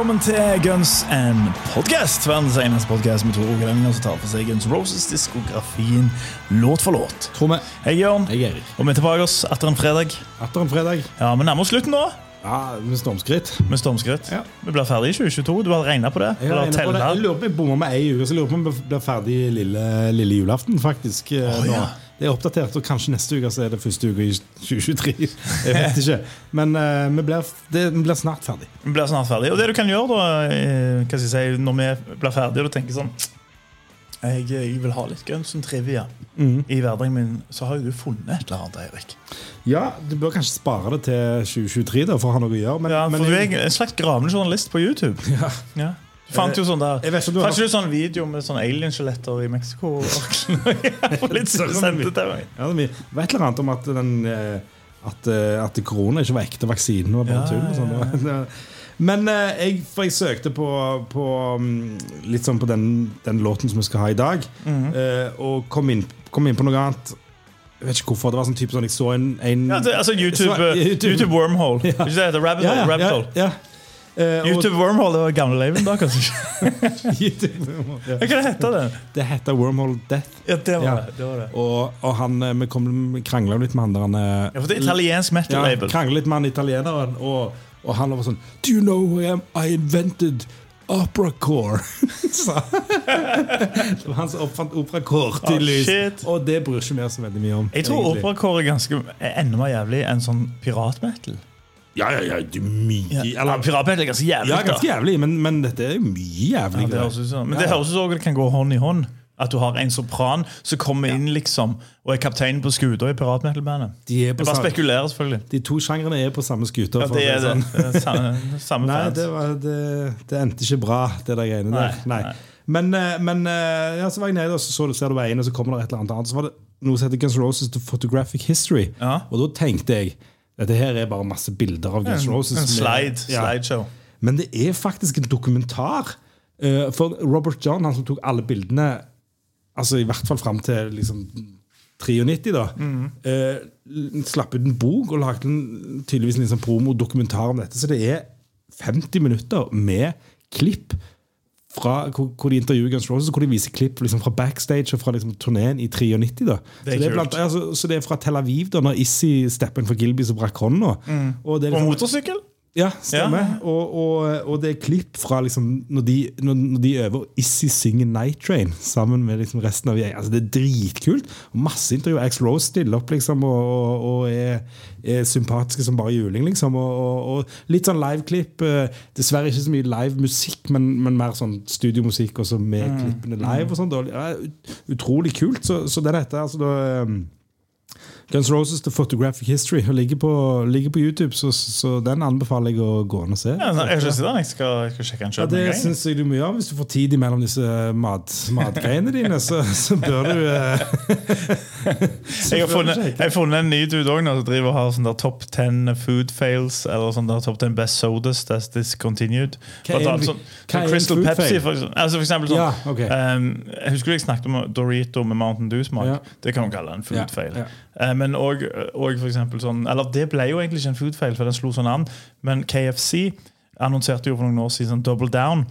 Velkommen til Guns and Podcast, verdens eneste podcast med to rogalendinger som tar for seg Guns Roses-diskografien låt for låt. Tror vi. Hei, Jørn, Hei, er Erik. og vi er tilbake oss etter en fredag. Etter en fredag. Ja, Vi nærmer oss slutten nå, Ja, med stormskritt. med stormskritt. Ja. Vi blir ferdig i 2022. Du har regna på det? Jeg, har på det. jeg lurer på om jeg bommer med ei uke, så jeg lurer på om vi blir ferdig lille, lille julaften. faktisk Oh, nå. ja. Det er oppdatert, og kanskje neste uke så er det første uke i 2023. Jeg vet ikke. Men uh, vi, blir, det, vi blir snart ferdig. Vi blir snart ferdig. Og det du kan gjøre da, eh, si, når vi blir ferdige og du tenker sånn jeg, jeg vil ha litt Guns and trivia mm. i hverdagen min, så har jo du funnet et eller annet, Eirik. Ja, Du bør kanskje spare det til 2023 da, for å ha noe å gjøre. Men, Ja, men for du er en slags gravende journalist på YouTube. Ja. Ja. Fant jo sånn der du har du sånn video med sånn alien-skjeletter i Mexico? litt Sånn til meg. Ja, det var et eller annet om at, den, eh, at, eh, at korona ikke var ekte vaksine. Var bare Ja, tull. og sånn. ja, Men eh, jeg, for jeg søkte på, på mm, litt sånn på den, den låten som vi skal ha i dag, Mhm. eh, og kom inn, kom inn på noe annet. Jeg vet ikke hvorfor. det var sånn type sånn, Jeg så en, en Ja, altså YouTube, Så- eh, YouTube. YouTube Wormhole. Ja. Ikke det Rabbit Hole? ja, Rabbit ja, Hole. Ja. Eh, YouTube Wormhole, det var gamle Leiven da, kanskje? YouTube, ja. Hva heter det? Det heter Wormhole Death. Ja, det var Ja. det. det, var det. Og, og han, eh, vi, kom- vi krangla litt med han der han, eh, Ja, for det er italiensk metal-label. kranglet litt med han italieneren, og, og han var sånn Do you know who I am? I invented opera core. Det var han som oppfant opera core, Ah, tydeligvis. Oh, og det bryr ikke vi oss så veldig mye om. Jeg tror egentlig. operakår er ganske enda mer jævlig enn sånn piratmetal. Ja, ja, ja, det er mye Ja, eller, piratmetal er ganske jævlig. ja, ganske jævlig, men, men dette er mye Ja, jævlig. det høres ut som. Men det høres ut som det kan gå hånd i hånd. At du har en sopran som kommer inn liksom og er kapteinen på skuta i piratmetal-bandet. De, på Jeg bare spekulerer, selvfølgelig. de to sjangrene er på samme skuter. Ja, det er det. sånn. det er samme, samme Nei, det, var, det, det endte ikke bra, det der greiene der. Nei, Nei. nei. Men, eh, men eh, ja, så var jeg nede, og så, så du, ser du veien, og så kommer det et eller annet annet. Så var det noe som heter Guns Roses The Photographic History. Ja. Og da tenkte jeg dette her er bare masse bilder av Guns N' Roses. en slide, Ja. slideshow. Men det er faktisk en dokumentar. eh, for Robert John, han som tok alle bildene, altså i hvert fall fram til liksom 93, da, mm. slapp ut en bok og lagde en, tydeligvis en liksom promodokumentar om dette. Så det er 50 minutter med klipp fra, hvor, hvor de intervjuer Guns Roses, hvor de viser klipp liksom, fra backstage og fra liksom, turneen i 93. Da. Det så, det blant, altså, så det er fra Tel Aviv, da når Issy stepper inn for Gilbys og brakk hånda. Og det er På liksom- motorsykkel? Ja, stemmer. Ja. Og, og, og det er klipp fra liksom, når, de, når, når de øver Issy synger Night Train sammen med liksom resten av gjengen. Altså, det er dritkult. Masse intervjuer. Ax Rose stiller opp liksom, og, og, er, er sympatiske som bare juling. Liksom, og, litt sånn liveklipp. eh, Dessverre ikke så mye live musikk, men, men mer sånn studiomusikk også med klippene live. og sånt. Ja, utrolig kult. Så, så det er dette altså da um, Guns Roses The Photographic History og ligger på, ligger på YouTube, så, så den anbefaler jeg å gå inn og se. Ja, nei, jeg, den. skal, jeg skal sjekke den Ja, det syns jeg du må gjøre hvis du får tid imellom disse mat, matgreiene dine. Så, så bør du eh, så Jeg har funnet, jeg har funnet en ny dude nå som driver og har sånn der top 10 food fails, eller sånn der top 10 best sodas that's discontinued. Hva er annet sånn, hva sånn er Crystal Pepsi, fail? for eksempel. Altså for eksempel sånn, Ja, okay. um, jeg husker du jeg snakket om Dorito med Mountain Dew-smak. Ja. Det kan man kalle en food Ja, fail. Eh, men og, og for eksempel sånn Eller det ble jo egentlig ikke en food fail, for den slo sånn an, men KFC annonserte jo for noen år siden sånn Double Down,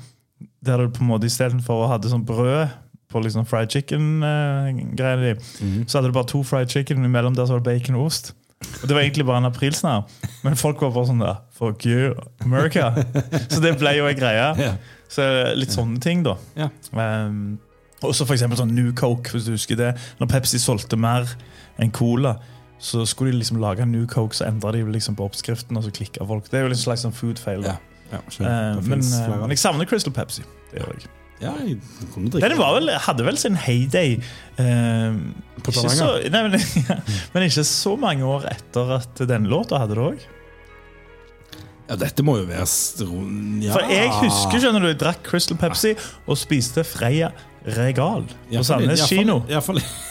der du på en måte istedenfor å ha sånn brød på liksom fried chicken-greiene de, -hmm. så hadde du bare to fried chicken imellom der så var det bacon og ost. Og Det var egentlig bare en aprilsnarr, men folk var bare sånn der Fuck you, America. Så det ble jo en greie. Yeah. Så litt sånne ting, da. Yeah. Um, også for eksempel sånn New Coke, hvis du husker det. Når Pepsi solgte mer enn Cola, så skulle de liksom lage New Coke, så endra de liksom på oppskriften, og så klikka folk. Det er jo en slags sånn food fail. Da. Ja, ja. Eh, men, eh, men jeg savner Crystal Pepsi. Det gjør jeg. Ja, Den var vel, hadde vel sin heyday eh, På ikke så, nei, men, men ikke så mange år etter at den låta hadde det òg. Ja, dette må jo være ja. For jeg husker skjønner du, jeg drakk Crystal Pepsi og spiste Freia Regal på Sandnes kino. Iallfall Sandnes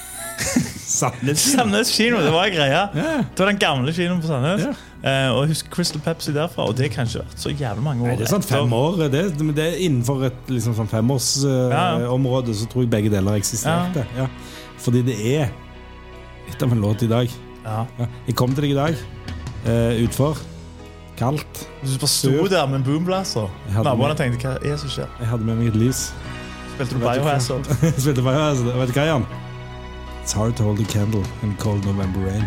Sandnes. Sandnes kino, det var en greie. Det var den gamle kinoen på Sandnes. Yeah. Uh, og husk Crystal Pepsi derfra, og det har kanskje vært så jævlig mange år Nei, det er sånn fem år. Det, det er innenfor et liksom sånn femårsområde uh, ja. så tror jeg begge deler eksisterte. Ja. Fordi det er litt av en låt i dag. Ja. Ja. Jeg kom til deg i dag uh, utfor. Kaldt. Du bare sto der med en boomblazer. Naboene tenkte hva er det som skjer? Jeg hadde med meg et lys. Spilte du? Biohazard? Spilte Biohazard. Vet du hva, Jan? It's hard to hold a candle in cold November rain.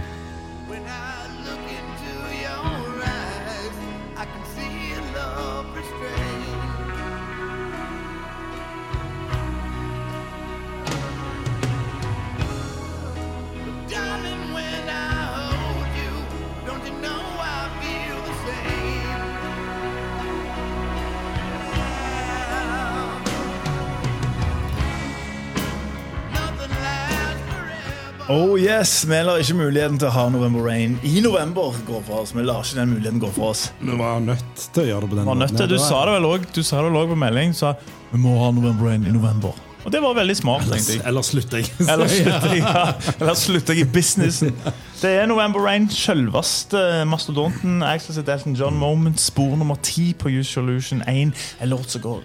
Yes, Vi lar ikke muligheten til å ha November Rain i november gå for oss. Vi lar ikke den muligheten gå for oss. Vi var nødt til å gjøre det på den nødt til, Du sa det vel òg Du sa det vel også på melding. Sa vi må ha November Rain i november. Og det var veldig smart. tenkte jeg. Eller slutter jeg. Eller slutter jeg, ja. Eller slutter jeg i businessen. Det er November Rain, selveste mastodonten. Axel Elton John Moment, spor nummer ti på Use Solution 1. En låt som går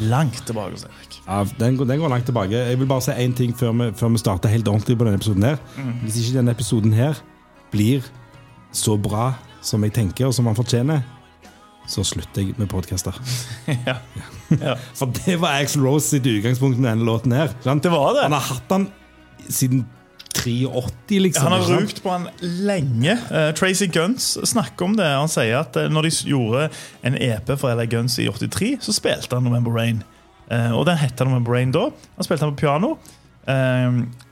langt tilbake. Ja, den, går, den går langt tilbake. Jeg vil bare si én ting før vi, før vi starter helt ordentlig på denne episoden. her Hvis ikke denne episoden her blir så bra som jeg tenker, og som han fortjener, så slutter jeg med podkaster. Ja. Ja. For det var Axel Rose sitt utgangspunkt med denne låten her. sant? Det var det. Han har hatt den siden 83, liksom. Han har rugt på han lenge. Uh, Tracy Guns snakker om det. Han sier at uh, når de gjorde en EP for LA Guns i 83, så spilte han November Rain. Uh, og den het November Rain da. Han spilte den på piano.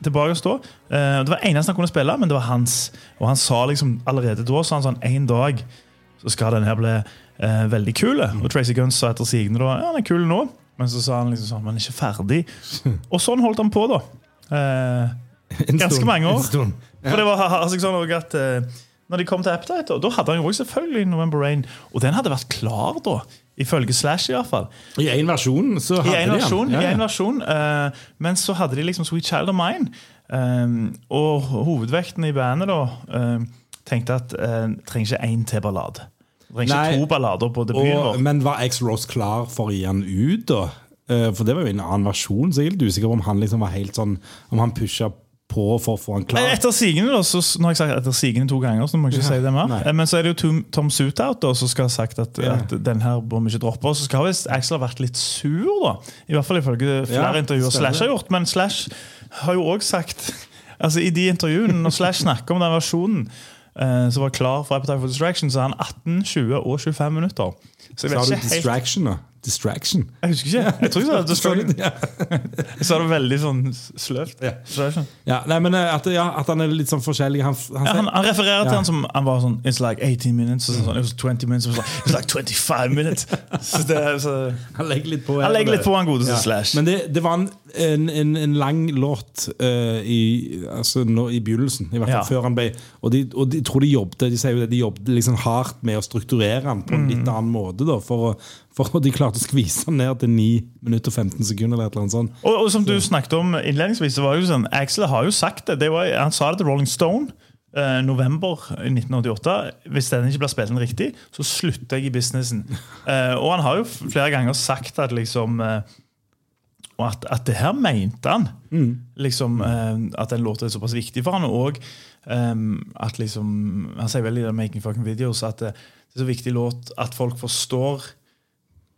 Tilbake å stå. Det var eneste han kunne spille, men det var hans. Og han sa liksom allerede da sa han sånn en dag så skal den her bli veldig kul. Og Tracy Guns sa etter sigende da ja, den er kul nå. Men så sa han liksom sånn, men ikke ferdig. Og sånn holdt han på, da. Eh, ganske mange år. for det var altså, sånn at eh, Når de kom til Appetite, da hadde han jo også selvfølgelig November Rain. Og den hadde vært klar da, ifølge Slash. i hvert fall I én versjon så I hadde en de versjon. den. I en versjon uh, men så hadde de liksom Sweet Child of Mine. Um, og hovedvekten i bandet da eh, tenkte at uh, trenger ikke én til ballade. Trenger ikke to ballader på debuten vår. men var X Rose klar for å gi han ut, da? Uh, For det var jo en annen versjon, så jeg er litt usikker på om han liksom var helt sånn Om han pusha på for å få han klar. Etter sigende, da, så, nå har jeg sagt etter sigende to ganger, så må jeg ikke si det mer. nei. Eh, Men så er det jo Tom, Tom Sutout da, som skal ha sagt at, Ja. at den her bør vi ikke droppe. Og så skal visst Axel ha vært litt sur, da. I hvert fall ifølge flere Ja, intervjuer stemmer. Slash har gjort. Men Slash har jo òg sagt Altså I de intervjuene, når Slash snakker om den versjonen eh, som var klar for Appetite for Distraction, så er han 18, 20 og 25 minutter. Så jeg Så vet har du Distraction, da. Distraction. Jeg husker ikke. Jeg tror jeg sa Distraction. Jeg sa det veldig sånn sløvt. Ja. Nei, men eh, at, ja, at han er litt sånn forskjellig. Han, han, Ja, han, han refererer til han som han var sånn It's like 18 minutes. Så sånn, it was 20 minutes. Så sånn, It's like 25 minutes. Så det, så, han legger litt på. han legger litt på han godeste. Slash. Men det, det var en, en, en, en lang låt uh, i, altså nå, i begynnelsen, i hvert fall før han ble Og de, og de tror de jobbet De sier jo det, de jobbet liksom hardt med å strukturere han på en Mm. litt annen måte. Da, for, å, for de klarte å skvise den ned til 9 minutter og 15 sekunder. eller et eller annet sånt. og, og som du snakket om innledningsvis, så var jo sånn Axel har jo sagt det. det var, han sa det til Rolling Stone. eh, november i 1988. Hvis den ikke blir spilt inn riktig, så slutter jeg i businessen. Eh, og han har jo flere ganger sagt at liksom eh, at, at det her mente han. Liksom, eh, at den låta er såpass viktig for han Og eh, at liksom Han sier vel i den Making Fucking Videos at det, det er så viktig låt at folk forstår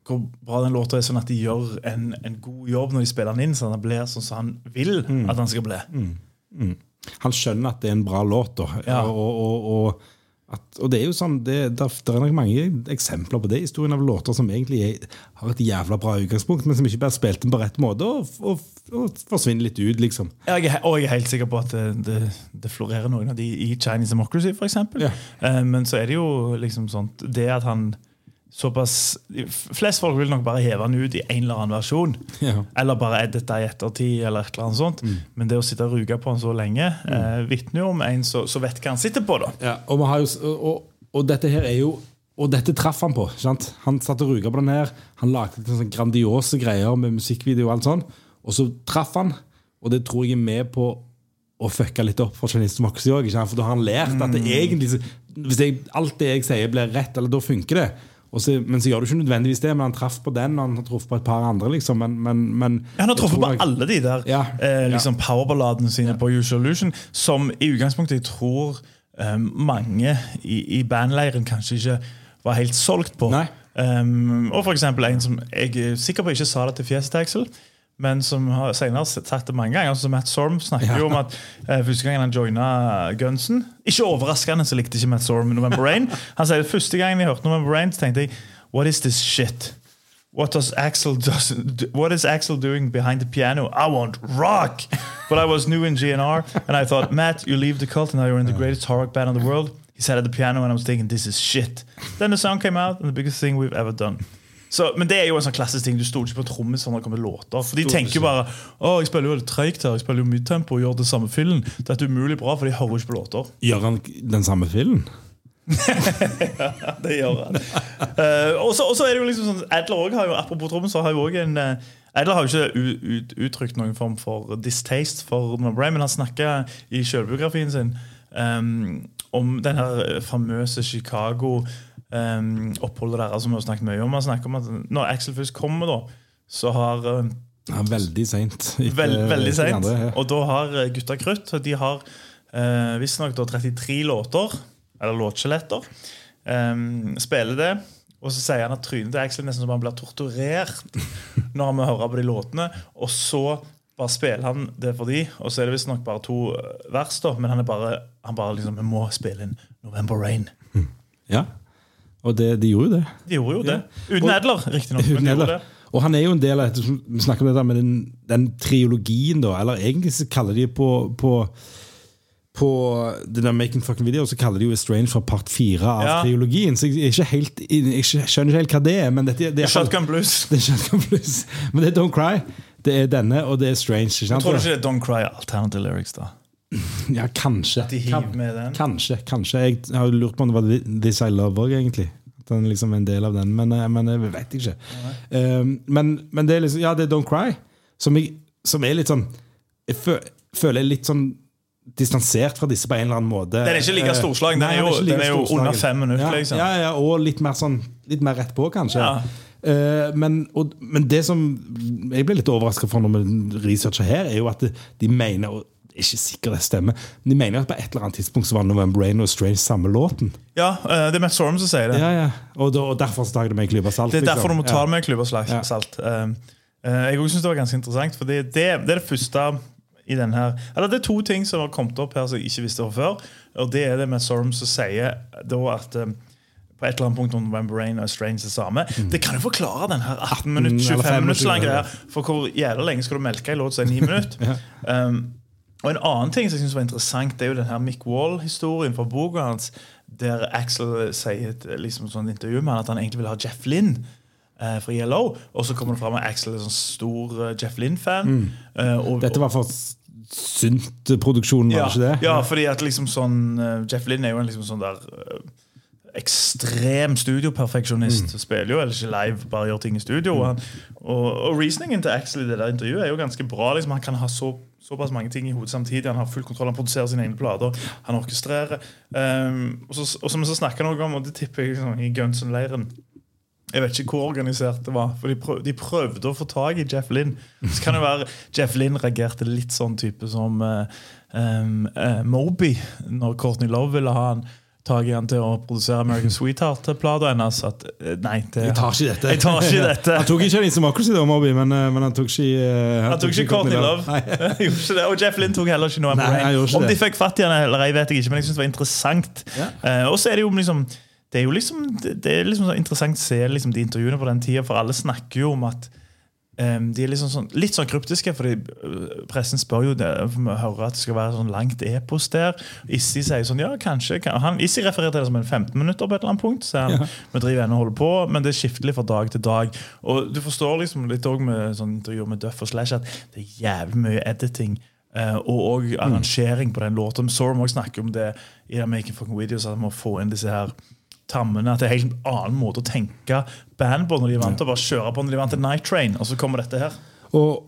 hvor bra den låta er, sånn at de gjør en, en god jobb når de spiller den inn, sånn at den blir sånn som han vil at den skal bli. Han skjønner at det er en bra låt. Da. Ja. Og, og, og, at, og det er jo sånn det, der, der er nok mange eksempler på det. Historien av låter som egentlig er, har et jævla bra utgangspunkt, men som ikke blir spilt inn på rett måte, og, forsvinner litt ut, liksom. Jeg er, og jeg er helt sikker på at det, det, det florerer noen av de i Chinese Democracy, f.eks. Ja. Eh, men så er det jo liksom sånt Det at han såpass Flest folk vil nok bare heve den ut i en eller annen versjon. Ja. Mm. Eller bare edite i ettertid, eller et eller annet sånt. Men det å sitte og ruge på den så lenge, eh, vitner jo om en som som vet hva han sitter på. da Ja, og, jo, og, og, dette her er jo Og dette traff han på. Sant? Han satt og ruga på den her. Han lagde litt sånn grandiose greier med musikkvideo og alt sånn. Og så traff han, og det tror jeg er med på å fucke litt opp for Chinese Moxie òg. For da har han lært at det Mm. egentlig Hvis jeg, alt det jeg sier, blir rett, eller da funker det. Så, men så gjør du ikke nødvendigvis det. Men han traff på den, og han truffet på et par andre. liksom Men, men, men Han har truffet på jeg- alle de der Ja, eh, ja. liksom powerballadene sine på Usual Illusion, som i utgangspunktet jeg tror eh, mange i, i bandleiren kanskje ikke var helt solgt på. Um, og for eksempel en som jeg er sikker på ikke sa det til fjeset til Axel, men som har senere sagt det mange ganger. Altså Matt Sorm snakker jo om at eh, første gangen han joina Gunsen Ikke overraskende så likte ikke Matt Sorm November Rain. Han sier at første gangen jeg hørte November Rain, så tenkte jeg What is this shit? What does Axel does, What is Axel doing behind the piano? I want rock! But I was new in GNR, and I thought, Matt, you leave the cult, and now you're in the greatest horror rock band in the world. He sat at the piano, and I was thinking, this is shit. Then the song came out, and the biggest thing we've ever done. Så, men det er jo en sånn klassisk ting. Du stoler ikke på trommiser når det kommer låter. For de tenker jo bare å, jeg spiller jo treigt her, jeg spiller jo midtempo og gjør det samme fillen. Dette er umulig bra, for de hører jo ikke på låter. Gjør han den samme filmen? Det gjør han. uh, og så er det jo liksom sånn Adler også har jo, Apropos trommiser, har jo også en uh, Adler har jo ikke u- ut, uttrykt noen form for distaste for Norman Bray, men han snakker i selvbiografien sin um, om den her famøse Chicago um, oppholdet der, som vi har snakket mye om. Snakker om at når Axel først kommer, da, så har um, Ja, veldig seint. Veld, veldig seint. Ja. Og da har eh, Gutta Krutt De har uh, visstnok da 33 låter, eller låtskjeletter. Um, spiller det. Og så sier han at trynet til Axel nesten som han blir torturert når han hører høre på de låtene. Og så bare spiller han det for de, og så er det visstnok bare to vers, da. Men han er bare, han bare liksom Vi må spille inn November Rain. Ja. Og det, de gjorde jo det. De gjorde jo det. Uten Edler, riktignok. Uten Og han er jo en del av Vi snakker om dette med den, den triologien, da. Eller egentlig så kaller de på, på på den der Making Fucking Video så kaller de jo Estrange for part fire av Ja. triologien. Så jeg, ikke helt, jeg skjønner ikke helt hva det er. Men dette, det er Shotgun Blues. Det er Shotgun Blues. Men det er Don't Cry. Det er denne, og det er Strange. Ikke sant? Tror du ikke det er Don't Cry Alternative Lyrics, da? Ja, kanskje. At de hiver med den? Kanskje. kanskje Jeg har lurt på om det var This I Love òg, egentlig. At den liksom er en del av den, men, eh, men jeg vet ikke. Um, men, men det er liksom Ja, det er Don't Cry, som, jeg, som er litt sånn Jeg føler jeg litt sånn distansert fra disse på en eller annen måte. Den er ikke like Eh, storslagen. Den er jo, den er jo under fem minutter, ja, liksom. Ja, ja, og litt mer sånn Litt mer rett på, kanskje. Ja. Uh, men, og, men det som jeg ble litt overraska for når vi researcher her, er jo at de, mener er ikke sikker det stemmer, men de mener at på et eller annet tidspunkt så var November Rain og Strange samme låten. Ja, eh, det er Matt Sorum som sier det. Ja, ja. Og, da, og derfor jeg det med en klype salt. Det er liksom. derfor du må ta det med en klype slag- Ja. salt. Um, eh, jeg også synes det var ganske interessant, for det, det, det er det første i denne her Eller det er to ting som har kommet opp her som jeg ikke visste fra før. Og det er det Matt Sorum som sier da at um, på et eller annet punkt om November Rain og Strange det samme. Det kan jo forklare den her 18 minutter, Mm. eller 25 minutter 25 lange greia. For hvor jævla lenge skal du melke en låt som er 9 minutter? um, og En annen ting som jeg synes var interessant, det er jo den her Mick Wall-historien fra boka hans, der Axel sier et liksom, sånn intervju med han at han egentlig vil ha Jeff Lynn eh, fra Yellow. Og så kommer det fram at Axel er sånn stor uh, Jeff Lynn-fan. Mm. Uh, Dette var for sunt produksjonen, var ja, det ikke det? Ja, fordi at liksom sånn uh, Jeff Lynn er jo en liksom sånn der ekstrem studioperfeksjonist. Spiller jo eller ikke live, bare gjør ting i studio. Og, han, og, og reasoningen til Axel i det der intervjuet er jo ganske bra. Liksom, han kan ha så, såpass mange ting i hodet samtidig. Han har full kontroll, han produserer sine egne plater, han orkestrerer. Um, og, så, og som så snakker noe om, og det tipper jeg liksom, i Guns N'-leiren jeg vet ikke hvor organisert det var, for de, prøv, de prøvde å få tak i Jeff Lynn. Så kan det være Jeff Lynn reagerte litt sånn type som uh, um, uh, Moby, når Courtney Love ville ha han tak i han til å produsere American Sweetheart-plata hennes. At, eh, nei, det, Jeg tar ikke dette. Jeg tar ikke dette. han tok ikke Lisa Democracy, da, Moby, men, eh, men han tok ikke Han, Han tok ikke Courtney Love. Det. Og Jeff Lynn tok heller ikke noe. Nei, ikke Om de fikk fatt i henne eller ei, vet jeg ikke, men jeg synes det var interessant. Ja. Uh, og så er det jo liksom det er jo liksom, det er liksom så interessant å se liksom de intervjuene på den tida, for alle snakker jo om at em, de er liksom sånn, litt sånn kryptiske, fordi øh, pressen spør jo det, vi hører at det skal være sånn langt epos der. Issi sier sånn, ja, kanskje. Kan, han, Issi refererer til det som en 15 minutter på et eller annet punkt. Så han, Vi driver ennå og holder på, men det er skiftelig fra dag til dag. Og du forstår liksom litt også med sånn intervjuer med Duff og Slash at det er jævlig mye editing. Uh, og og arrangering på den låten. Sorum snakker om det i Making Fucking Videos, at man må få inn disse her tammene. At det er en helt annen måte å tenke band på når de er vant til å bare kjøre på når de er vant til Night Train. Og så kommer dette her. Og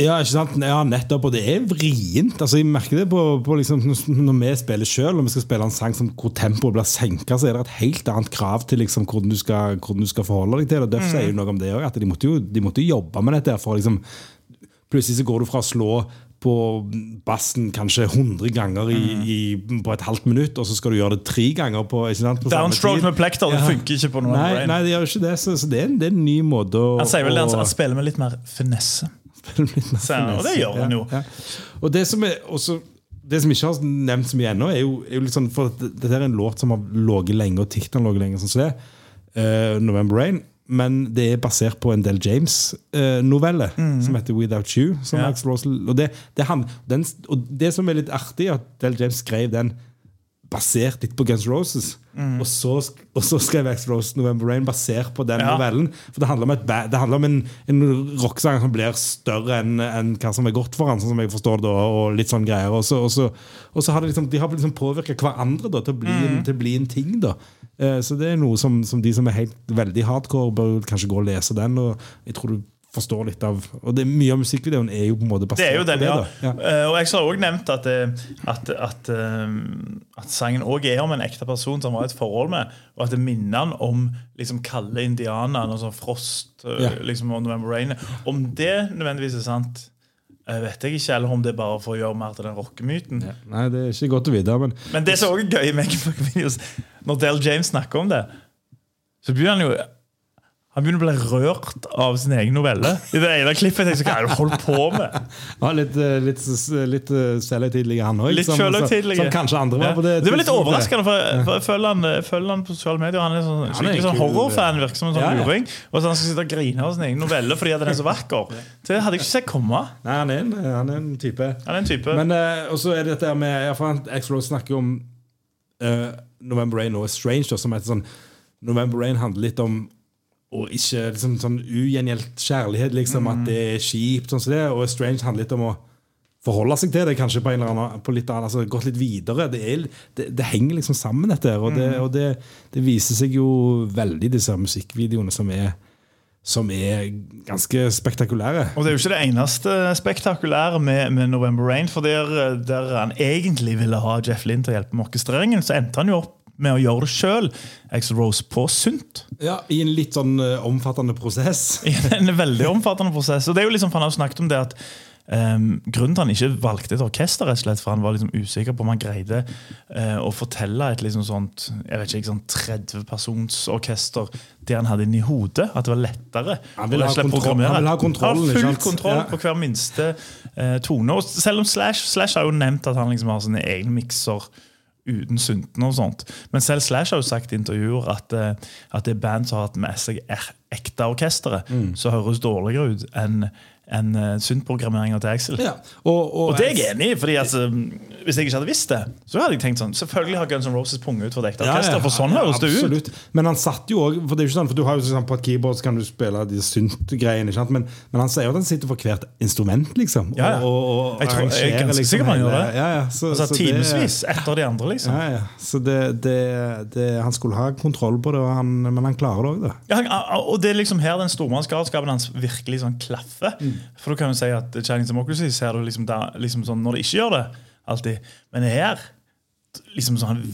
Ja, ikke sant? Ja, nettopp, og det er vrient. Altså, jeg merker det på, på liksom, Når vi spiller sjøl, og vi skal spille en sang som, hvor tempoet blir senka, så er det et helt annet krav til liksom, hvordan, du skal, hvordan du skal forholde deg til det. Duff sier jo noe om det òg, at de måtte, jo, de måtte jobbe med dette. for liksom, Plutselig så går du fra å slå på bassen kanskje 100 ganger i, i, på et halvt minutt, og så skal du gjøre det tre ganger på, på Downstroke med plekter, det Ja. funker ikke på noen Nei, brain. nei, det gjør ikke det. Så, så det, er en, det er en ny måte å Han sier vel det, han, spiller med litt mer finesse. Litt mer Så- og det gjør han jo. Ja, ja. Og det som, er, også, det som ikke har nevnt så mye ennå, er jo, er jo litt sånn For dette er en låt som har ligget lenge, og TikTok har ligget lenge, sånn som det. Uh, November Rain. Men det er basert på en Del James-novelle som heter Without You. Som. Ja. Rose, og, det, det, han, den, og det som er litt artig, er at Del James skrev den basert litt på Guns Roses. Mhm. Og, så, og så skrev jeg Rose November Rain basert på den Ja. novellen. For det handler om, et det handler om en, en rockesang som blir større enn en hva som er godt for han, sånn som jeg forstår det, og, og litt sånn greier. Og så, og så, så har liksom, de har liksom påvirka hverandre da, til, å bli en, til å bli en ting. da. Eh, så det er noe som, som de som er helt veldig hardcore, bør kanskje gå og lese den. og jeg tror du forstår litt av Og det, mye av musikkvideoen er jo på en måte basert Det er jo den, på det. ja. da. Ja. Eh, og jeg har også nevnt at, eh, at, at, eh, at sangen òg er om en ekte person som har et forhold med, og at det minner han om liksom kalde indianerne og sånn Frost Ja. liksom, og November Rain. Om det nødvendigvis er sant, jeg vet jeg ikke, eller om det er bare for å gjøre mer til den rockemyten. Nei, det er ikke godt å vite, men Men det som også er gøy med når Del James snakker om det, så begynner han jo han begynner å bli rørt av sin egen novelle. I det ene klippet jeg tenkte hva er det du holder på med? ja, litt, eh, litt, litt eh, selvhøytidelig han òg. Selvhøytidelig. Som, som kanskje andre var på det Det var litt overraskende, for jeg, følger, han, følger han på sosiale medier. Han er sånn, ja, skikkelig sånn horrorfan, virker som en sånn Ja, ja. luring. Og så han skal sitte og grine av sin egen novelle fordi den er så vakker. Det hadde jeg ikke sett komme. Nei, han er en, han er en type. Han er en type Men uh, og så er det dette med X-Rose snakker om uh, November Rain og Strange, som heter sånn November Rain handler litt om og ikke liksom, sånn ugjengjeld kjærlighet, liksom, at det er kjipt. Sånn som det, og Strange handler litt om å forholde seg til det, kanskje på en eller annen på litt annen, altså gått litt videre. Det, er, det, det henger liksom sammen, dette. Og, det, og det, det viser seg jo veldig, disse musikkvideoene som er, som er ganske spektakulære. Og det er jo ikke det eneste spektakulære med, med November Rain. For der, der han egentlig ville ha Jeff Lynn til å hjelpe med orkestreringen, så endte han jo opp med å gjøre det sjøl. Axel Rose på sunt. Ja, I en litt sånn uh, omfattende prosess. I en veldig omfattende prosess. Og det er jo liksom, for Han har snakket om det at um, Grunnen til han ikke valgte et orkester, rett og slett, for han var liksom usikker på om han greide uh, å fortelle et liksom sånt jeg vet ikke, sånn 30-persons orkester det han hadde inni hodet. At det var lettere. Han vil å rett og ha kontroll- han vil ha kontrollen, Han har full kontroll Ja. på hver minste uh, tone. Og selv om Slash, Slash har jo nevnt at han liksom har sine egne mikser uten syntene og sånt. Men selv Slash har jo sagt i intervjuer at, eh, at det er band som har hatt med seg ekte orkestere, Mm. som høres dårligere ut enn enn uh, syntprogrammeringa til Axel. Ja. Og, og, Og det er jeg enig i, fordi altså, hvis jeg ikke hadde visst det, så hadde jeg tenkt sånn Selvfølgelig har Guns N' Roses punget ut for dekket orkester, Ja, ja, for sånn høres det ut. Men han satt jo også, for det er jo ikke sånn, for du har jo sånn På et keyboard så kan du spille de synt-greiene, sant? men, men han sier jo at han sitter for hvert instrument, liksom. Ja, ja. Og, Jeg tror- jeg er ganske liksom sikker på han gjør det. Ja, ja, så, Altså så Timevis etter de andre, liksom. Ja, ja. Så det, det, det, han skulle ha kontroll på det, han, men han klarer det òg, da. Ja, og det er liksom her den stormannsgalskapen hans virkelig sånn klaffer. Mm. For da kan jo si at Chinese Democracy ser du liksom, der, liksom sånn når de ikke gjør det, alltid. Men her liksom sånn han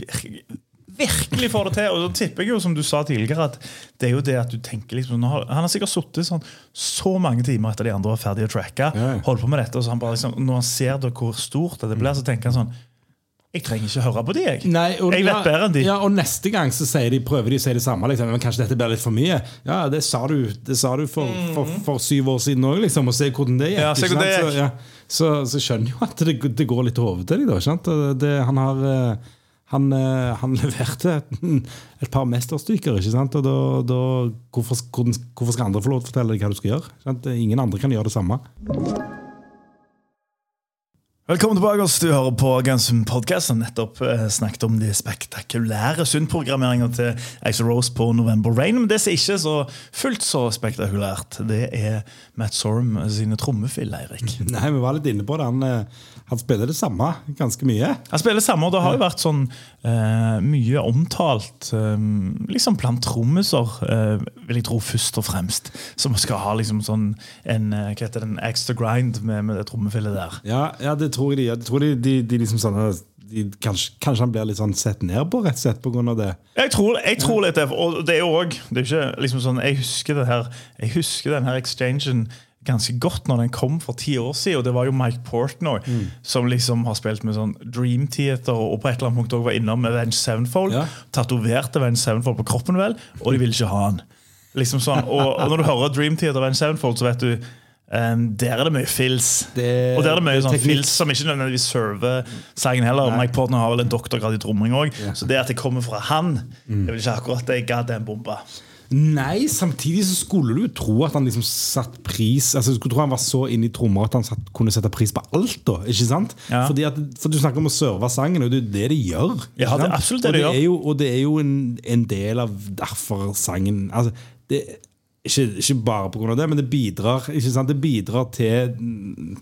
virkelig, får det til. Og så tipper jeg jo, som du sa tidligere, at det er jo det at du tenker liksom nå har, Han har sikkert sittet sånn så mange timer etter de andre var ferdige å tracke, Ja, ja. holdt på med dette, og så han bare liksom, når han ser det, hvor stort det blir, så tenker han sånn Jeg trenger ikke høre på de, jeg. Nei, og, jeg vet bedre enn de. Ja, og neste gang så de, prøver de å si det samme. Liksom. Men kanskje dette blir litt for mye? Ja, det sa du, det sa du for, for, for syv år siden òg, liksom. Og se hvordan det gikk. Ja, se hvordan det gikk. Så, ja, så, så skjønner jo at det, det går litt til hodet til dem. da, Det, han har eh, han, eh, han leverte et, et par mesterstykker, ikke sant? Og da, da, hvorfor, hvorfor skal andre få lov til å fortelle deg hva du skal gjøre? Sant? Ingen andre kan gjøre det samme. Velkommen tilbake. oss. Du hører på Gunsum Podcast. som nettopp eh, snakket om de spektakulære syndprogrammeringer til Axel Rose på November Rain. Men det som ikke er så fullt så spektakulært, det er Matt Sorum sine trommefiller, Eirik. Nei, vi var litt inne på det. Han, eh, han spiller det samme ganske mye. Han spiller det samme, og det har jo vært sånn eh, mye omtalt eh, liksom blant trommiser, eh, vil jeg tro, først og fremst. Som skal ha liksom sånn en eh, hva heter det, en extra grind med, med det trommefillet der. Ja, ja det tror jeg de gjør. Jeg tror de, de, de liksom sånn de, kanskje, kanskje han blir litt sånn sett ned på, rett og slett av det. Jeg tror, jeg tror litt det, og det er jo òg liksom sånn Jeg husker det her Jeg husker den her exchangen ganske godt når den kom for ti år siden. Og det var jo Mike Portnoy som liksom har spilt med sånn Dream Theater og på et eller annet punkt også var innom Avenged Sevenfold. Ja. Tatoverte Avenged Sevenfold på kroppen, vel, og de ville ikke ha han. Liksom sånn, og, og når du hører Dream Theater og Avenged Sevenfold, så vet du um, der er det mye fills. Og der er det mye er sånn fills som ikke nødvendigvis server sangen heller. Nei. Mike Portner har vel en doktorgrad i tromming òg, så det at det kommer fra han, det vil ikke akkurat det goddamn bomba. Nei, samtidig så skulle du tro at han liksom satt pris Altså Du skulle tro han var så inne i trommer at han satt, kunne sette pris på alt. da, ikke sant? Ja. Fordi at, for Du snakker om å serve sangen, og det er jo det de gjør. Ja, det er absolutt det og de gjør. Er jo, og det er jo en, en del av derfor sangen altså, det, ikke, ikke bare pga. det, men det bidrar? Det bidrar til,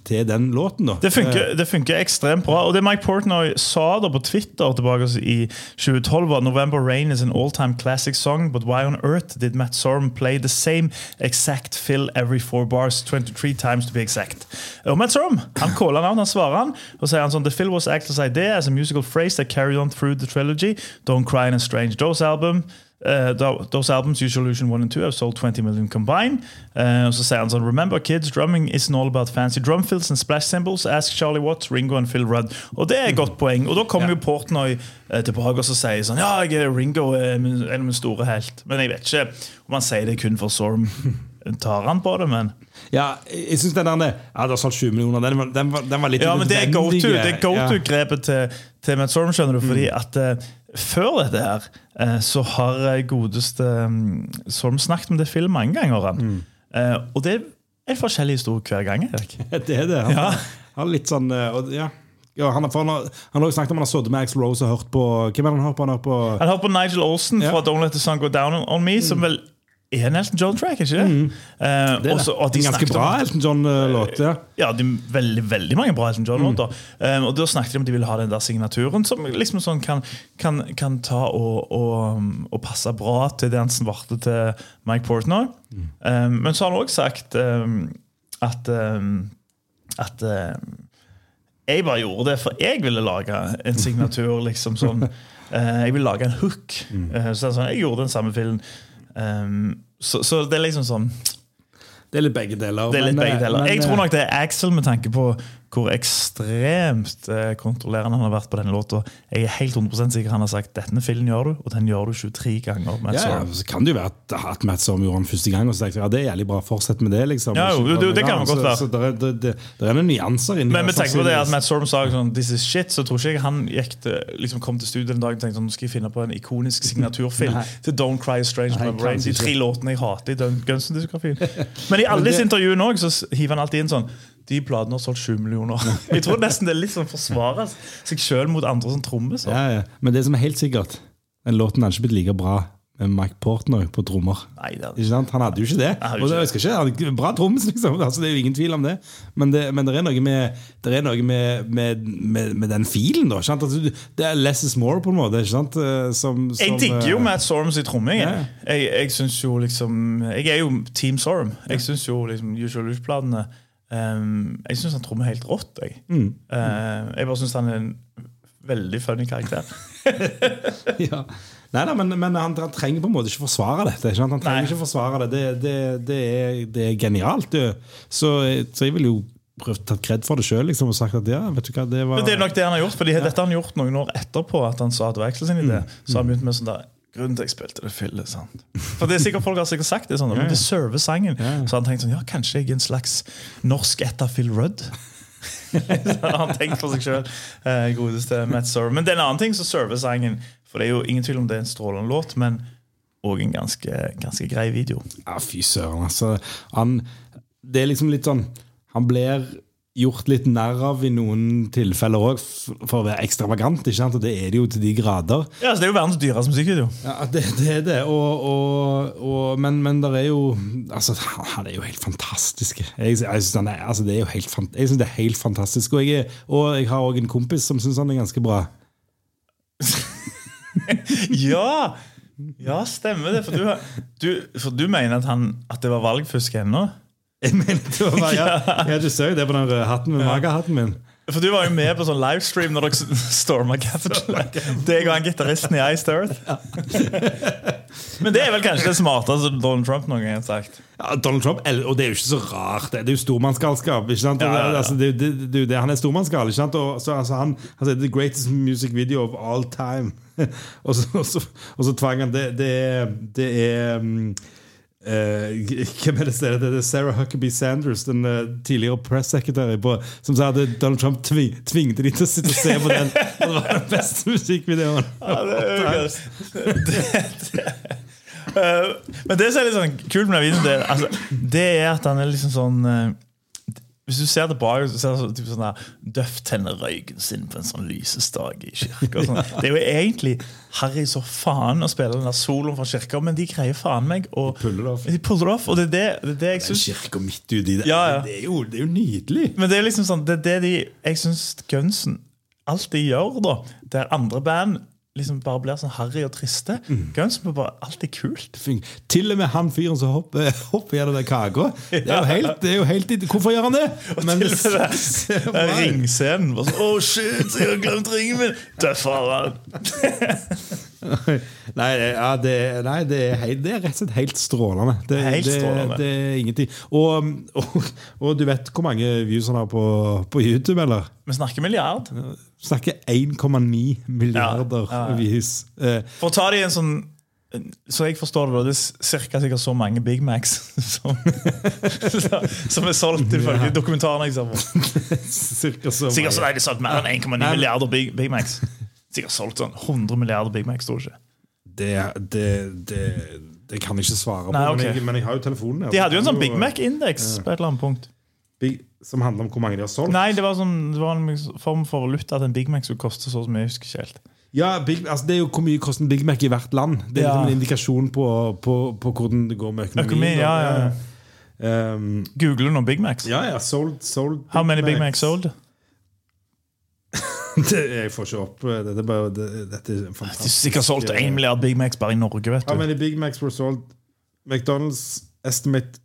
til den låten. da Det funker, det funker ekstremt bra. Og det Mike Portnoy sa da på Twitter tilbake i 2012, var November Rain is an all-time classic song, but why on earth did Matt Sorum play the same exact fill every four bars 23 times to be exact? Og Matt Sorum han caller out, han svarer han, og sier han sånn The fill was Actors' idea as a musical phrase that carried on through the trilogy. Don't Cry in a Strange Dose album. Uh, those albums, Usual Illusion 1 and 2, have sold 20 million combined. Uh, og så sier han sånn Remember kids, drumming isn't all about fancy drum fills and splash cymbals. Ask Charlie Watts, Ringo and Phil Rudd. Og det er et godt poeng. Og da kommer jo Portnoy uh, tilbake og så sier sånn Ja, jeg er Ringo, er en av mine store helt. Men jeg vet ikke om han sier det kun for Sorm. Tar han på det, men Ja, jeg synes den der Ja, det har solgt 20 millioner. Den, var- den, var, den var litt Ja, men det er go-to-grepet er go-to-grepet til, til Matt Sorm, skjønner du. Fordi at eh, før dette her, eh, så har godeste Solm Sorm snakket om det filmet mange ganger. Han. Eh, og det er en forskjellig historie hver gang. Erik. Det er det. Han, Ja. han litt sånn eh, og, ja. Ja, han, har, han, har, snakket om han har sittet med Axel Rose og hørt på Hvem er det han har på? Han hører på Han hørte på Nigel Olsen Ja. fra Don't Let The Sun Go Down On Me, som vel er en Elton John-track, ikke det? Eh, det også- det. en ganske bra Elton John-låt. Ja. Ja, de, veldig, veldig mange bra Elton John-låter. Um, og Da snakket de om at de ville ha den der signaturen som liksom sånn kan, kan, kan ta og, og, um, og passe bra til det han svarte til Mike Portnoy. Um, men så har han òg sagt um, at, um, at jeg bare gjorde det for jeg ville lage en signatur. liksom sånn eh, Jeg ville lage en hook. Eh, så sånn, Jeg gjorde den samme filmen. Um, så, så det er liksom sånn Det er litt begge deler. det er litt men, begge eh, deler. men, Jeg tror eh, nok det er Axel med tanke på hvor ekstremt eh, kontrollerende han har vært på denne låta. Jeg er helt 100% sikker han har sagt denne filmen gjør du, og den gjør du 23 ganger. Matt ja, ja, så kan det jo være at, at Matt Sorum gjorde den første gang, og så tenkte jeg ja, det er jævlig bra, fortsett med det. liksom Ja, jo, det- det kan man godt være. Så, så det, er- det, det, det er noen nyanser inni Men vi tenker på det at. Matt Sorum sa sånn, This is shit, så tror ikke jeg han gikk til, liksom kom til studio en dag og tenkte sånn, nå skal jeg finne på en ikonisk signaturfilm til Don't Cry a Strange Nei, My Brain. De tre låtene jeg hater i Guns N'. Men i alle disse intervjuene så hiver han alltid inn sånn De platene har solgt 7 millioner. Jeg tror nesten det er litt sånn forsvarer seg sjøl mot andre som trommiser. ja, ja. Men det som er helt sikkert, den låten hadde ikke blitt like bra med Mike Portnoy på trommer. Nei, det er Ikke sant? Han hadde jo ikke det. hadde Og det ikke bra trommis, liksom. Altså, det er jo ingen tvil om det. Men det, men det er noe med, det er noe med, med, med, med den filen, da. ikke sant? Altså, det er less is more, på en måte. ikke sant? Eh, Som, som, Jeg digger jo eh, Matt Sorums i tromming. Ja. Jeg, jeg, jeg synes jo liksom Jeg er jo Team Sorum. Jeg syns jo liksom Usual Lush-platene um, Jeg syns han trommer helt rått. Jeg, Mm. uh, jeg bare syns han er en veldig funny karakter. ja. Nei, da, men, men han, han trenger på en måte ikke forsvare dette. Ikke? Han trenger Nei. ikke forsvare det. Det, det, det, er, det er genialt. Så, så jeg vil jo prøvd tatt kred for det sjøl liksom, og sagt at ja, vet du hva, det var Men det er nok det han har gjort, Fordi dette har han gjort noen år etterpå at han sa at det var Axel sin idé. Mm. Så har han begynt med sånn der Grunnen til jeg spilte det fylle, sant? For det er sikkert Folk har sikkert sagt det sånn, men det server sangen. Så han tenkte sånn Ja, kanskje jeg er en slags norsk etter Phil Rudd? Så har han tenkt for seg sjøl. Eh, godeste Matt Server. Men det er en annen ting som server sangen. For det er jo ingen tvil om det er en strålende låt, men òg en ganske, ganske grei video. Ja, fy søren, altså. Han, det er liksom litt sånn Han blir gjort litt narr av i noen tilfeller òg, for å være ekstravagant. ikke sant? Og det er det jo til de grader. Ja, så Det er jo verdens dyreste musikkvideo. Ja, det, det er det. Og, og, og, men, men det er jo altså, Han er jo helt fantastisk. Jeg, jeg er, altså, det er jo helt, jeg synes det er helt fantastisk. Og jeg, og jeg har òg en kompis som syns han er ganske bra. Ja! Ja, stemmer det. For du, du, for du mener at, han, at det var valgfusk ennå? Jeg mener det var bare, ja, ja, Du ser jo det på den røde hatten med magahatten min. For du var jo med på sånn livestream når dere storma Capitol. Deg og han gitaristen i Iced Earth. Men det er vel kanskje det smarteste Donald Trump noen gang har sagt. Ja, Donald Trump, Og det er jo ikke så rart. Det er jo stormannsgalskap. ikke sant? Ja, ja, ja. Altså, det, det, det, han er stormannsgal. ikke sant? Og så, altså, han, han sier 'the greatest music video of all time'. og, så, og, så, og så tvang han Det, det er, det er um, hvem er det som Det er Sarah Huckabee Sanders, den eh, tidligere press secretary, på, som sa at Donald Trump tving, tvingte de til å sitte og se på den. Og det var den beste musikkvideoen. Ja, det er det, det. Eh, Men det som er litt sånn kult med den videoen, det, altså, det er at han er liksom sånn eh, Hvis du ser tilbake, så ser du sånn, typ der Duff tenner røyken sin på en sånn lysestak i kirka. og Sånn. Det er jo egentlig harry så faen å spille den der soloen fra kirka, men de greier faen meg å puller det off. De puller det off, og det er det, det, er det jeg syns kirka midt uti det. Ja, ja. Det, er jo, det er jo nydelig. Men det er liksom sånn, det er det de Jeg syns Gunsen alltid gjør, da. Der andre band liksom bare blir sånn harry og triste. Mm. Gunsen bare bare er kult. Til og med han fyren som hopper, hopper gjennom den kaka. Det er jo helt, det er jo helt Hvorfor gjør han det? Men Til og med det- det er ringscenen. Bare sånn, oh shit, jeg har glemt ringen min! Døffer han. Nei, ja, det, nei det, er helt, det er rett og slett helt strålende. Det, Helt det, strålende. Det er ingenting. Og, og, og du vet hvor mange views han har på, på YouTube, eller? Vi snakker milliard. Snakker 1,9 milliarder Ja, ja, ja. vis Eh, For å ta det i en sånn så jeg forstår det, det er cirka sikkert så mange Big Macs som, som er solgt ifølge dokumentaren jeg ser på. cirka så Sikkert så de solgt mer enn 1,9 Nei. milliarder Big, Big Macs. Sikkert solgt sånn 100 milliarder Big Macs, tror jeg ikke. Det, det, det, det kan jeg ikke svare på, Nei, okay. men, jeg, men jeg har jo telefonen. Jeg. De hadde jo en sånn Big Mac-indeks på et eller annet punkt. Big, som handler om hvor mange de har solgt. Nei, det var, sånn, det var en form for valuta at en Big Mac skulle koste så mye. jeg husker ikke helt. Ja, Big, altså Det er jo hvor mye koster en Big Mac i hvert land. Det er Ja. liksom en indikasjon på, på, på hvordan det går med økonomien. Økonomi, ja, ja, ja. Um, Googler du noen Big Macs? ja, ja, sold, sold How many Big Macs sold? Det, jeg får ikke opp eh, Dette bare det, Dette er De har er sikkert solgt 1 milliard Big Macs bare i Norge, vet du. How many Big Macs were sold? McDonald's estimate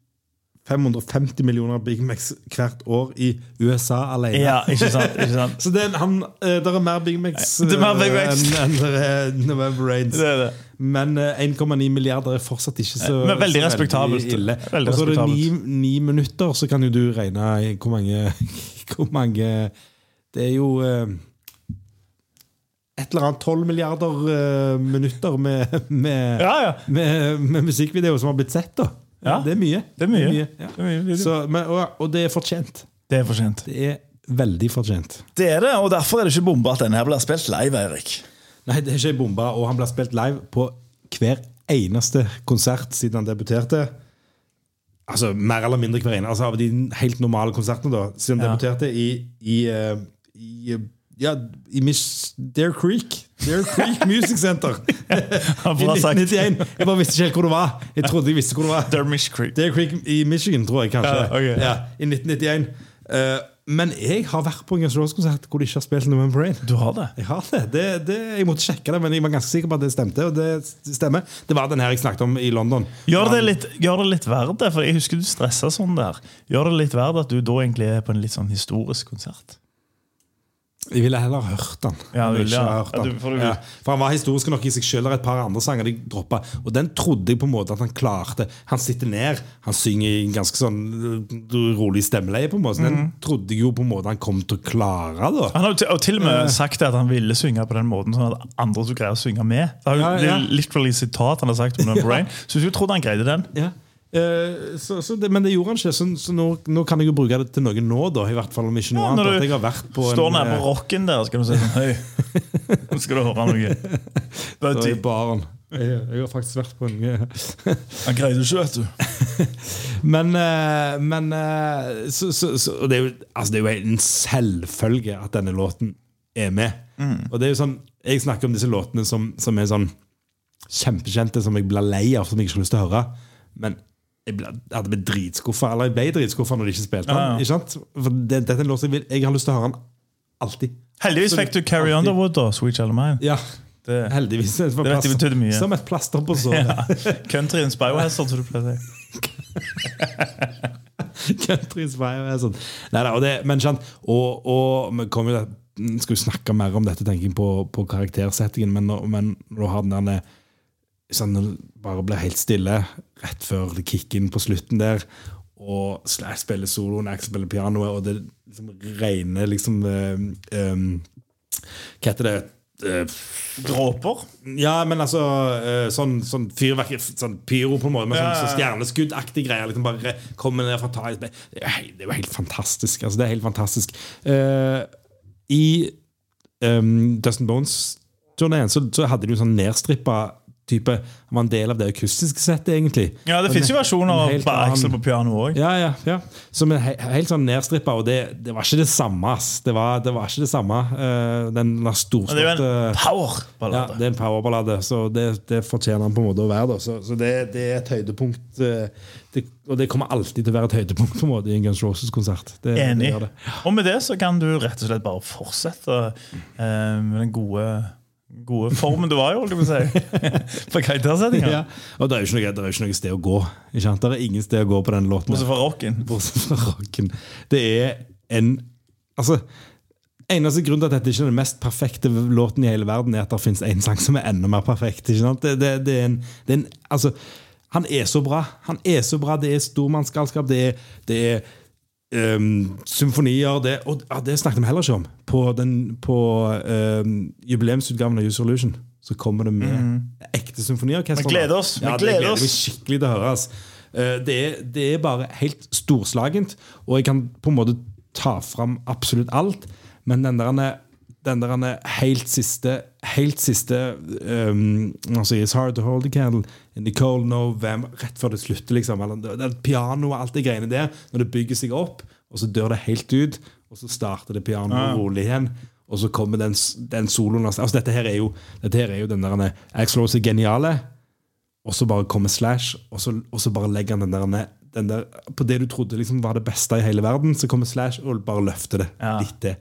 550 millioner Big Macs hvert år i USA alene. Ja, ikke sant? Ikke sant? Så det, er- han, eh, der er mer Big Macs eh, enn en er November Rains. Det det. Men eh, 1,9 milliarder er fortsatt ikke så, Men veldig respektabelt. ille. Og så er det ni, minutter, så kan jo du regne hvor mange Hvor mange Det er jo eh, et eller annet 12 milliarder eh, minutter med, med, Ja, ja. med, med musikkvideo som har blitt sett. da Ja. Det er mye. Det er mye. ja. Det er mye video. Så, men, og, og det er fortjent. Det er fortjent. Det er veldig fortjent. Det er det, og derfor er det ikke bomba at denne her blir spilt live, Eirik. Nei, det er ikke bomba, og han blir spilt live på hver eneste konsert siden han debuterte. Altså mer eller mindre hver ene. altså, av de helt normale konsertene, da. Siden han Ja. debuterte i, i, i, i eh, ja, i Miss Dare Creek. Dare Creek Music Center. I 1991. Jeg bare visste ikke helt hvor det var. Jeg trodde jeg visste hvor det var. Dare, Creek. Dare Creek i Michigan, tror jeg kanskje. Ja, okay. ja, I 1991. Uh, men jeg har vært på en Guns Roses-konsert hvor de ikke har spilt November Rain. Du har det? Jeg har det. det, det jeg måtte sjekke det, men jeg var ganske sikker på at det stemte. Og det stemmer. Det var den her jeg snakket om i London. Gjør det litt, gjør det litt verdt det? For jeg husker du stressa sånn der. Gjør det litt verdt at du da egentlig er på en litt sånn historisk konsert? Jeg ville heller hørt den. Ja, du ville, ja. hørt Ja, den. du- for du- Ja, for han var historisk nok i seg er et par andre sanger de droppa. Og den trodde jeg på en måte at han klarte. Han sitter ned, han synger i en ganske sånn uh, rolig stemmeleie. på en måte Så Mhm. Den trodde jeg jo på en måte han kom til å klare. da Han har jo til, og med sagt at han ville synge på den måten, sånn at andre skulle greie å synge med. Det er jo Ja, ja. det er sitat han har sagt om Number Rain. Så jeg trodde han greide den. Eh, så, så det, men det gjorde han ikke, så, så nå, nå kan jeg jo bruke det til noe nå, da. I hvert fall om ikke noe Ja, annet. når At du jeg har vært på Står en, nede på eh, rocken der, skal du si sånn Hei, nå skal du høre noe. Det er baren. Jeg, jeg har faktisk vært på en Han greide ikke, vet du. Men, eh, men eh, så, så, så, og det, er jo, altså, det er jo en selvfølge at denne låten er med. Og det er jo sånn, Jeg snakker om disse låtene som, som er sånn kjempekjente, som jeg blir lei av, som jeg ikke har lyst til å høre. Men jeg, ble, jeg blitt dritskuffa Eller jeg ble dritskuffa når de ikke spilte den. Ja, ja. For det, dette er en låt jeg, vil, jeg har lyst til å høre den alltid. Heldigvis fikk du Carrie Alltid. Underwood, da. Sweet Child Mine. Ja, Det, heldigvis. Det, var Det vet betydde mye. Som et plaster på såret. ja. Countryens biohazard, som du pleier å si. Countryens Biohazard. sånn. Nei, da, og det, men sant, og, og vi kommer jo skal jo snakke mer om dette tenker jeg, på, på karaktersettingen, men, men når du har den der sånn, når det bare blir helt stille rett før det kicker inn på slutten der, og Slash spiller soloen, Axel spiller pianoet, og det liksom regner liksom eh, Hva heter det? Eh, Dråper. ja, men altså eh, sånn, sånn fyrverkeri sånn pyro på en måte, med sånn, sånn stjerneskuddaktig greier. Liksom bare komme ned fra taket. Det er jo helt fantastisk. Altså, det er helt fantastisk. Uh, I um, Dustin Bones-turneen så, så hadde de jo sånn nedstrippa type Han var en del av det akustiske settet, egentlig. Ja, det fins jo versjoner av Axel på piano òg. ja, ja, ja. Som er he helt sånn nedstrippa, og det, det var ikke det samme. Det var, det var ikke det samme. eh, den der Det er jo en powerballade. Ja, det er en powerballade, så det, det fortjener han på en måte å være. Da. Så, så det, det er et høydepunkt. eh, Det, og det kommer alltid til å være et høydepunkt på en måte i en Guns Roses-konsert. Det, det Enig. Og med det så kan du rett og slett bare fortsette eh, med den gode, gode formen du var i, holdt jeg på å si. På karaktersettinga. Ja. Og det er jo ikke er ikke noe sted å gå. Ikke sant? Det er ingen sted å gå på den låten. Bortsett fra rocken. Bortsett fra rocken. Det er en Altså Eneste grunn til at dette ikke er den mest perfekte låten i hele verden, er at det finnes en sang som er enda mer perfekt. Ikke sant? Det, det, det er en, det er en Altså, han er så bra. Han er så bra. Det er stormannsgalskap. Det er, det er ehm, symfonier det, Og ja, det snakket vi heller ikke om. På, den, på um, jubileumsutgaven av User Illusion så kommer det med ekte symfoniorkester. Vi gleder oss, Ja, det gleder gleder oss. vi skikkelig til å høre. Eh, Det det er bare helt storslagent, og jeg kan på en måte ta fram absolutt alt, men den der, den der helt siste Helt siste um, altså, It's hard to hold a candle in the cold November Rett før det slutter, liksom. Eller, det, pianoet og alt det greiene der. Når det bygger seg opp, og så dør det helt ut, og så starter det pianoet rolig igjen. Og så kommer den, den soloen altså, Dette her er jo, dette her er jo den der Rose er geniale. Og så bare kommer Slash, og så, og så bare legger han den der, ned- der På det du trodde liksom var det beste i hele verden, så kommer Slash og bare løfter det Ja. litt? Det,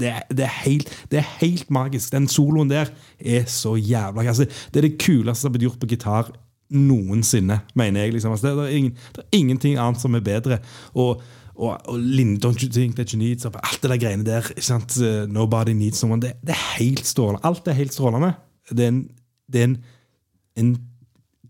det, er- det, er helt, det er helt magisk. Den soloen der er så jævla altså, Det er det kuleste som har blitt gjort på gitar noensinne, mener jeg. Liksom. Altså, er ingen, det er ingenting annet som er bedre. Og og, og Linn, Don't You Think That You Need så Alt det der greiene der. Uh, Nobody Needs Someone. Det, det er helt strålende. Alt er helt strålende. Det er en, det er en, en,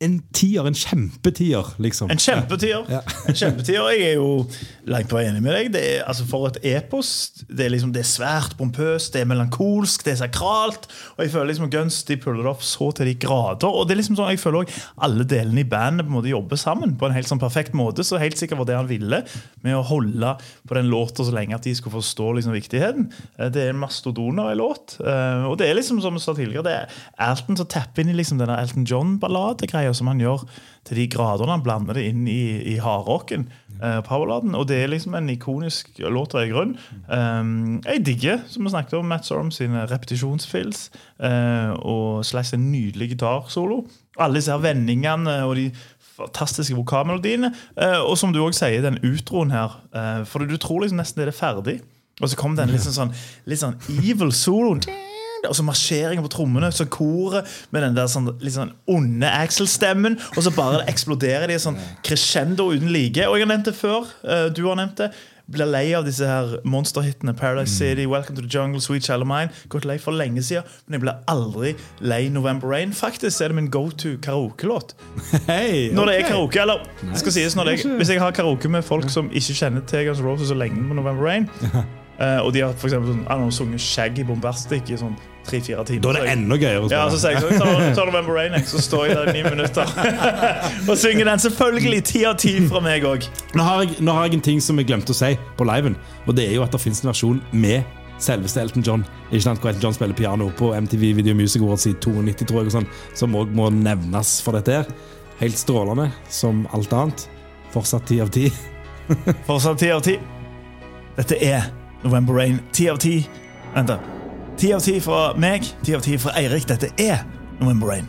en tier. En kjempetier, liksom. En kjempetier. Ja. En kjempetier. Jeg er jo langt på vei enig med deg. Det er, altså for et epos det er, liksom, det er svært pompøst, det er melankolsk, det er sakralt. Og jeg føler liksom Guns de puller det opp så til de grader. Og det er liksom sånn, jeg føler også alle delene i bandet på en måte jobber sammen på en helt sånn perfekt måte. Så helt sikkert var det han ville med å holde på den låta så lenge at de skulle forstå liksom viktigheten. Eh, Det er en mastodon av låt. Eh, Og det er liksom som vi sa tidligere, det er Alton som tapper inn i liksom denne Elton John-balladegreia som han gjør til de grader han blander det inn i, i hardrocken. Uh, og det er liksom en ikonisk låt av grunn. Um, jeg digger, som vi snakket om, Matt Sorum sine repetisjonsfills uh, og slags en nydelig gitarsolo. Alle disse her vendingene og de fantastiske vokalmelodiene. Uh, og som du også sier, den utroen her. eh, for du tror liksom nesten det er ferdig. Og så kommer den litt sånn, litt sånn evil soloen. Og så marsjeringen på trommene, så koret med den der sånn, litt sånn onde Axel-stemmen. Og så bare eksploderer de sånn crescendo uten like. Og jeg har nevnt det før. eh, Du har nevnt det. Blir lei av disse her monsterhitene. Paradise City, Welcome to the Jungle, Sweet Child of Mine. Gått lei for lenge siden, men jeg blir aldri lei November Rain. Faktisk er det min go to karaokelåt. Hei, Når det er karaoke, eller det skal sies når det er, Hvis jeg har karaoke med folk som ikke kjenner til Guns Roses så lenge på November Rain, Uh, og de har for eksempel, sånn, sunget Shaggy Bombastic i sånn tre-fire timer. Da er det enda gøyere å spille. Ja, så sier jeg sånn, ta, ta så står jeg der i ni minutter og synger den. Selvfølgelig ti av ti fra meg òg. Nå, nå, har jeg en ting som jeg glemte å si på liven, og det er jo at det fins en versjon med selveste Elton John. Ikke sant, Elton John spiller piano på MTV Video Music Awards i 92, tror jeg, og sånn, som òg må nevnes for dette her. Helt strålende som alt annet. Fortsatt ti av ti. Fortsatt ti av ti. Dette er November Rain. Ti av ti. Vent, da. Ti av ti fra meg, ti av ti fra Eirik. Dette er November Rain.